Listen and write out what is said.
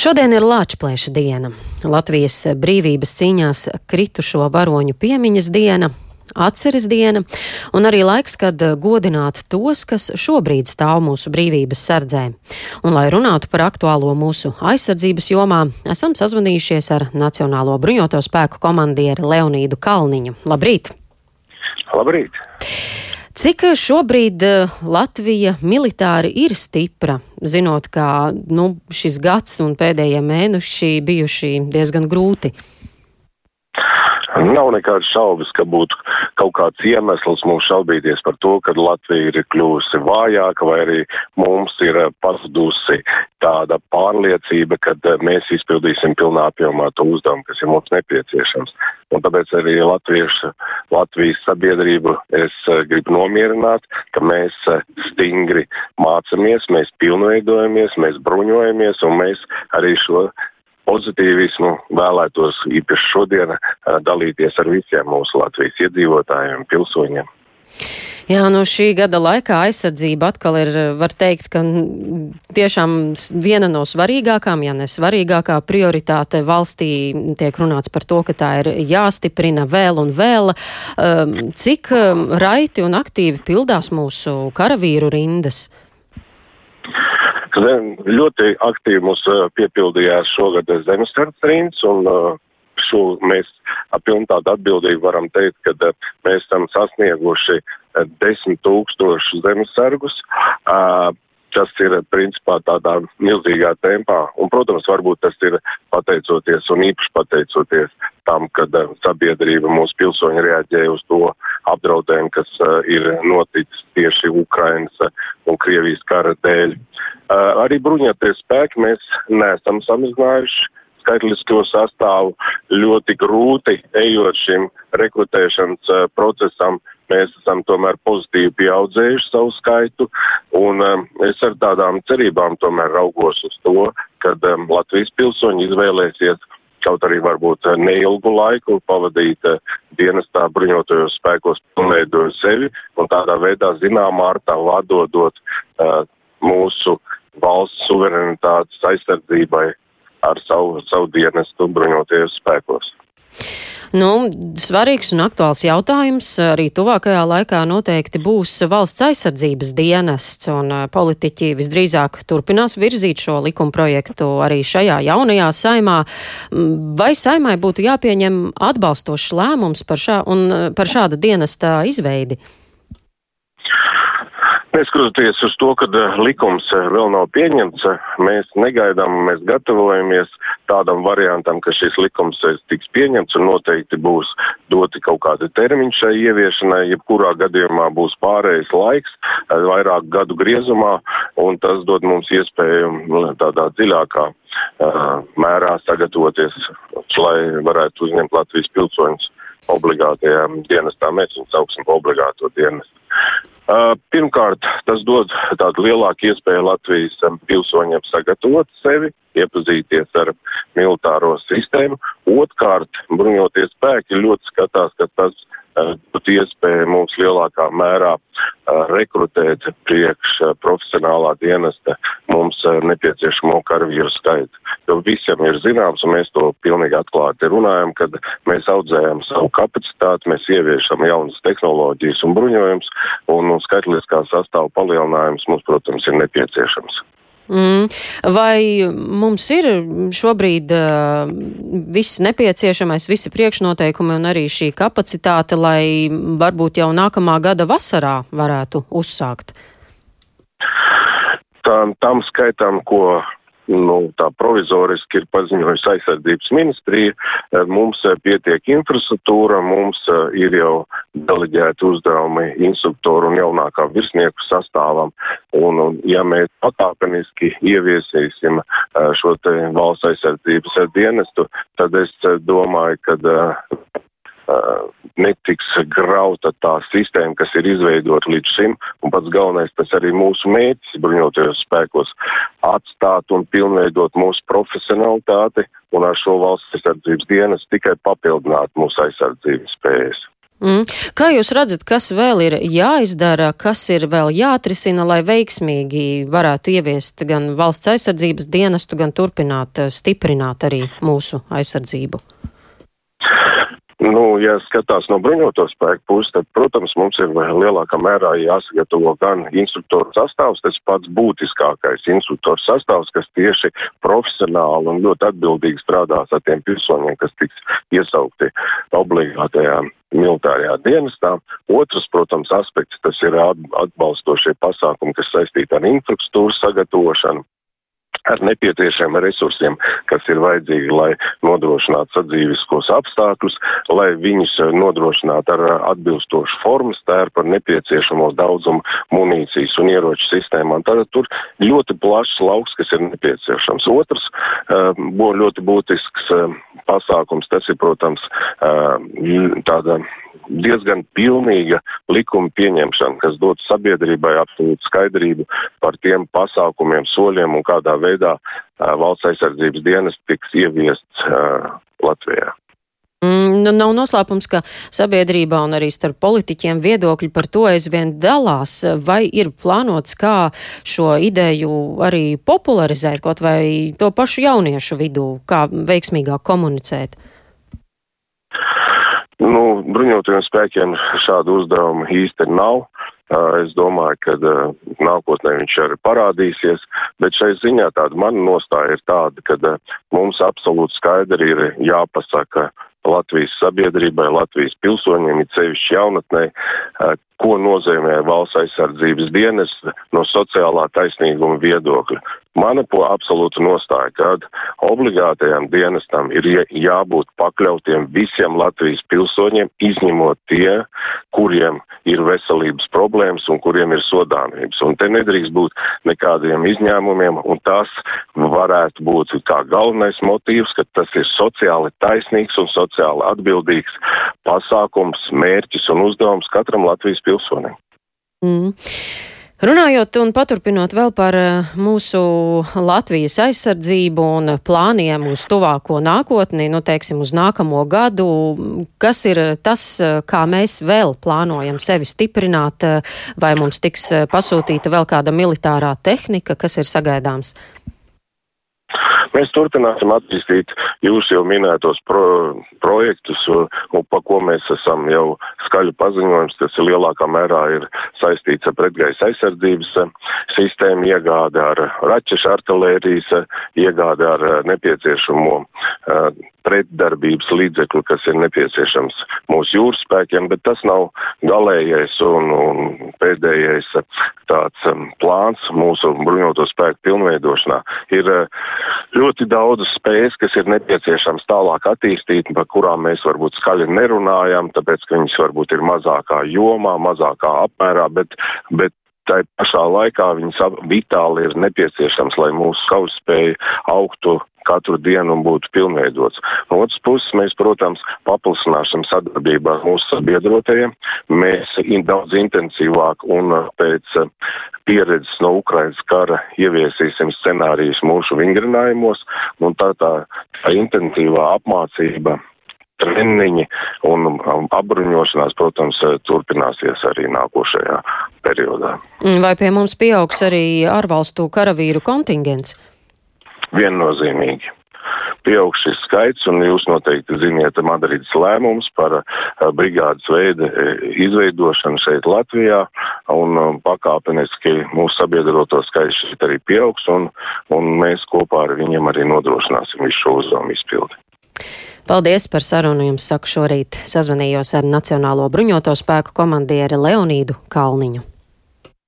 Šodien ir Lāčplēša diena, Latvijas brīvības cīņās kritušo varoņu piemiņas diena, atceres diena un arī laiks, kad godināt tos, kas šobrīd stāv mūsu brīvības sardzē. Un, lai runātu par aktuālo mūsu aizsardzības jomā, esam sazvanījušies ar Nacionālo bruņoto spēku komandieri Leonīdu Kalniņu. Labrīt! Labrīt! Cik šobrīd eh, Latvija militāri ir stipra, zinot, ka nu, šis gads un pēdējie mēneši bijuši diezgan grūti? Nav nekādas šaubas, ka būtu kaut kāds iemesls mums šaubīties par to, ka Latvija ir kļuvusi vājāka vai arī mums ir pazudusi tāda pārliecība, ka eh, mēs izpildīsim pilnā apjomā to uzdevumu, kas ir mums nepieciešams. Un tāpēc arī latviešu, Latvijas sabiedrību es eh, gribu nomierināt, ka mēs eh, stingri mācamies, mēs pilnveidojamies, mēs bruņojamies un mēs arī šo pozitīvismu vēlētos īpaši šodien dalīties ar visiem mūsu Latvijas iedzīvotājiem, pilsoņiem. Jā, nu šī gada laikā aizsardzība atkal ir, var teikt, ka tiešām viena no svarīgākām, ja ne svarīgākā prioritāte valstī tiek runāts par to, ka tā ir jāstiprina vēl un vēl. Cik raiti un aktīvi pildās mūsu karavīru rindas? Ļoti aktīvi mums piepildījās šogad zemesardze rindas, un šo mēs ar pilnu tādu atbildību varam teikt, ka mēs esam sasnieguši desmit tūkstošu zemesargus. Tas ir principā tādā milzīgā tempā, un, protams, varbūt tas ir pateicoties un īpaši pateicoties tam, kad sabiedrība mūsu pilsoņi reaģēja uz to apdraudējumu, kas ir noticis tieši Ukrainas un Krievijas kara dēļ. Arī bruņoties spēki mēs neesam samazinājuši skaitlisko sastāvu. Ļoti grūti ejot šim rekrutēšanas procesam, mēs esam tomēr pozitīvi pieaudzējuši savu skaitu, un um, es ar tādām cerībām tomēr raugos uz to, kad um, Latvijas pilsoņi izvēlēsies kaut arī varbūt neilgu laiku pavadīt uh, dienestā bruņotajos spēkos, pilnveidojot sevi un tādā veidā zināmā ārtā vadodot uh, mūsu valsts suverenitātes aizsardzībai ar savu, savu dienestu bruņoties spēkos. Nu, svarīgs un aktuāls jautājums arī tuvākajā laikā noteikti būs valsts aizsardzības dienests, un politiķi visdrīzāk turpinās virzīt šo likuma projektu arī šajā jaunajā saimā. Vai saimai būtu jāpieņem atbalstošs lēmums par, šā, par šāda dienesta izveidi? Neskatoties uz to, ka eh, likums eh, vēl nav pieņemts, eh, mēs negaidām, mēs gatavojamies tādam variantam, ka šis likums tiks pieņemts un noteikti būs doti kaut kādi termiņi šai ieviešanai, jebkurā gadījumā būs pārējais laiks, vairāk gadu griezumā, un tas dod mums iespēju nu, tādā dziļākā mērā sagatavoties, lai varētu uzņemt Latvijas pilsoņus obligātajām dienestām. Mēs viņus sauksim par obligāto dienestu. Pirmkārt, tas dod tādu lielāku iespēju Latvijas pilsoņiem sagatavot sevi, iepazīties ar militāro sistēmu. Otkārt, bruņoties spēki ļoti skatās, ka tas būtu uh, iespēja mums lielākā mērā rekrutēt priekš profesionālā dienesta mums nepieciešamo karavīru skaitu. Jo visiem ir zināms, un mēs to pilnīgi atklāti runājam, kad mēs audzējam savu kapacitāti, mēs ieviešam jaunas tehnoloģijas un bruņojums, un, un skaitliskā sastāva palielinājums mums, protams, ir nepieciešams. Mm. Vai mums ir šobrīd uh, viss nepieciešamais, visi priekšnoteikumi un arī šī kapacitāte, lai varbūt jau nākamā gada vasarā varētu uzsākt? Tam, tam skaitam, ko nu, tā provizoriski ir paziņojusi aizsardzības ministrija. Eh, mums eh, pietiek infrastruktūra, mums eh, ir jau deleģēti uzdevumi instruktoru un jaunākā virsnieku sastāvam. Un, un ja mēs pakāpeniski ieviesīsim šo te valsts aizsardzības dienestu, tad es domāju, ka netiks grauta tā sistēma, kas ir izveidota līdz šim, un pats galvenais tas arī mūsu mērķis bruņotajos spēkos atstāt un pilnveidot mūsu profesionalitāti un ar šo valsts aizsardzības dienas tikai papildināt mūsu aizsardzības spējas. Mm. Kā jūs redzat, kas vēl ir jāizdara, kas ir vēl jāatrisina, lai veiksmīgi varētu ieviest gan valsts aizsardzības dienestu, gan turpināt stiprināt arī mūsu aizsardzību? Nu, ja skatās no bruņoto spēku puses, tad, protams, mums ir lielākā mērā jāsagatavo gan instruktoru sastāvs, tas pats būtiskākais instruktoru sastāvs, kas tieši profesionāli un ļoti atbildīgi strādās ar tiem pilsoņiem, kas tiks iesaukti obligātajā militārajā dienestā. Otrs, protams, aspekts, tas ir atbalstošie pasākumi, kas saistīti ar infrastruktūras sagatavošanu ar nepieciešamiem resursiem, kas ir vajadzīgi, lai nodrošinātu sadzīviskos apstākļus, lai viņus eh, nodrošinātu ar eh, atbilstošu formas tērpu, ar nepieciešamo daudzumu munīcijas un ieroču sistēmām. Tātad tur ļoti plašs lauks, kas ir nepieciešams. Otrs uh, būs ļoti būtisks pasākums, tas ir, protams, tāda diezgan pilnīga likuma pieņemšana, kas dod sabiedrībai absolūtu skaidrību par tiem pasākumiem, soļiem un kādā veidā uh, valsts aizsardzības dienas tiks ieviests uh, Latvijā. Mm, nu, nav noslēpums, ka sabiedrībā un arī starp politiķiem viedokļi par to aizvien dalās. Vai ir plānots, kā šo ideju arī popularizēt, kaut vai to pašu jauniešu vidū, kā veiksmīgāk komunicēt? Nu, bruņotajiem spēkiem šādu uzdevumu īsti nav. Es domāju, ka nākotnē viņš arī parādīsies, bet šai ziņā tāda mana nostāja ir tāda, ka mums absolūti skaidri ir jāpasaka Latvijas sabiedrībai, Latvijas pilsoņiem, it sevišķi jaunatnē, ko nozīmē valsts aizsardzības dienas no sociālā taisnīguma viedokļa. Mana po absolūta nostāja, ka obligātajam dienestam ir jābūt pakļautiem visiem Latvijas pilsoņiem, izņemot tie, kuriem ir veselības problēmas un kuriem ir sodāmības. Un te nedrīkst būt nekādiem izņēmumiem, un tas varētu būt kā galvenais motīvs, ka tas ir sociāli taisnīgs un sociāli atbildīgs pasākums, mērķis un uzdevums katram Latvijas pilsonim. Mm. Runājot un paturpinot vēl par eh, mūsu Latvijas aizsardzību un plāniem uz tuvāko nākotni, nu, teiksim, uz nākamo gadu, kas ir tas, eh, kā mēs vēl plānojam sevi stiprināt, eh, vai mums tiks pasūtīta vēl kāda militārā tehnika, kas ir sagaidāms? Mēs turpināsim attīstīt jūs jau minētos pro, projektus, un pa ko mēs esam jau skaļu paziņojums, tas ir lielākā mērā ir saistīts ar pretgaisa aizsardzības eh, sistēmu iegādi ar raķešu artilērijas eh, iegādi ar eh, nepieciešamo pretdarbības līdzekļu, kas ir nepieciešams mūsu jūras spēkiem, bet tas nav galējais un, un pēdējais tāds um, plāns mūsu bruņoto spēku pilnveidošanā. Ir ļoti daudz spējas, kas ir nepieciešams tālāk attīstīt, par kurām mēs varbūt skaļi nerunājam, tāpēc, ka viņas varbūt ir mazākā jomā, mazākā apmērā, bet, bet tā pašā laikā viņas vitāli ir nepieciešams, lai mūsu kauspēja augtu katru dienu un būtu pilnveidots. No otras puses, mēs, protams, paplašināsim sadarbību ar mūsu sabiedrotajiem. Mēs in, daudz intensīvāk un uh, pēc uh, pieredzes no Ukrainas kara ieviesīsim scenārijus mūsu vingrinājumos, un tā tā, tā intensīvā apmācība treniņi un um, apbruņošanās, protams, uh, turpināsies arī nākošajā periodā. Vai pie mums pieaugs arī ārvalstu karavīru kontingents? viennozīmīgi. Pieaug šis skaits, un jūs noteikti ziniet Madrides lēmums par uh, brigādes veida uh, izveidošanu šeit Latvijā, un uh, pakāpeniski mūsu sabiedroto skaits šeit arī pieaugs, un, un mēs kopā ar viņiem arī nodrošināsim visu šo uzdevumu izpildi. Paldies par sarunu jums saku šorīt. Sazvanījos ar Nacionālo bruņoto spēku komandieri Leonīdu Kalniņu.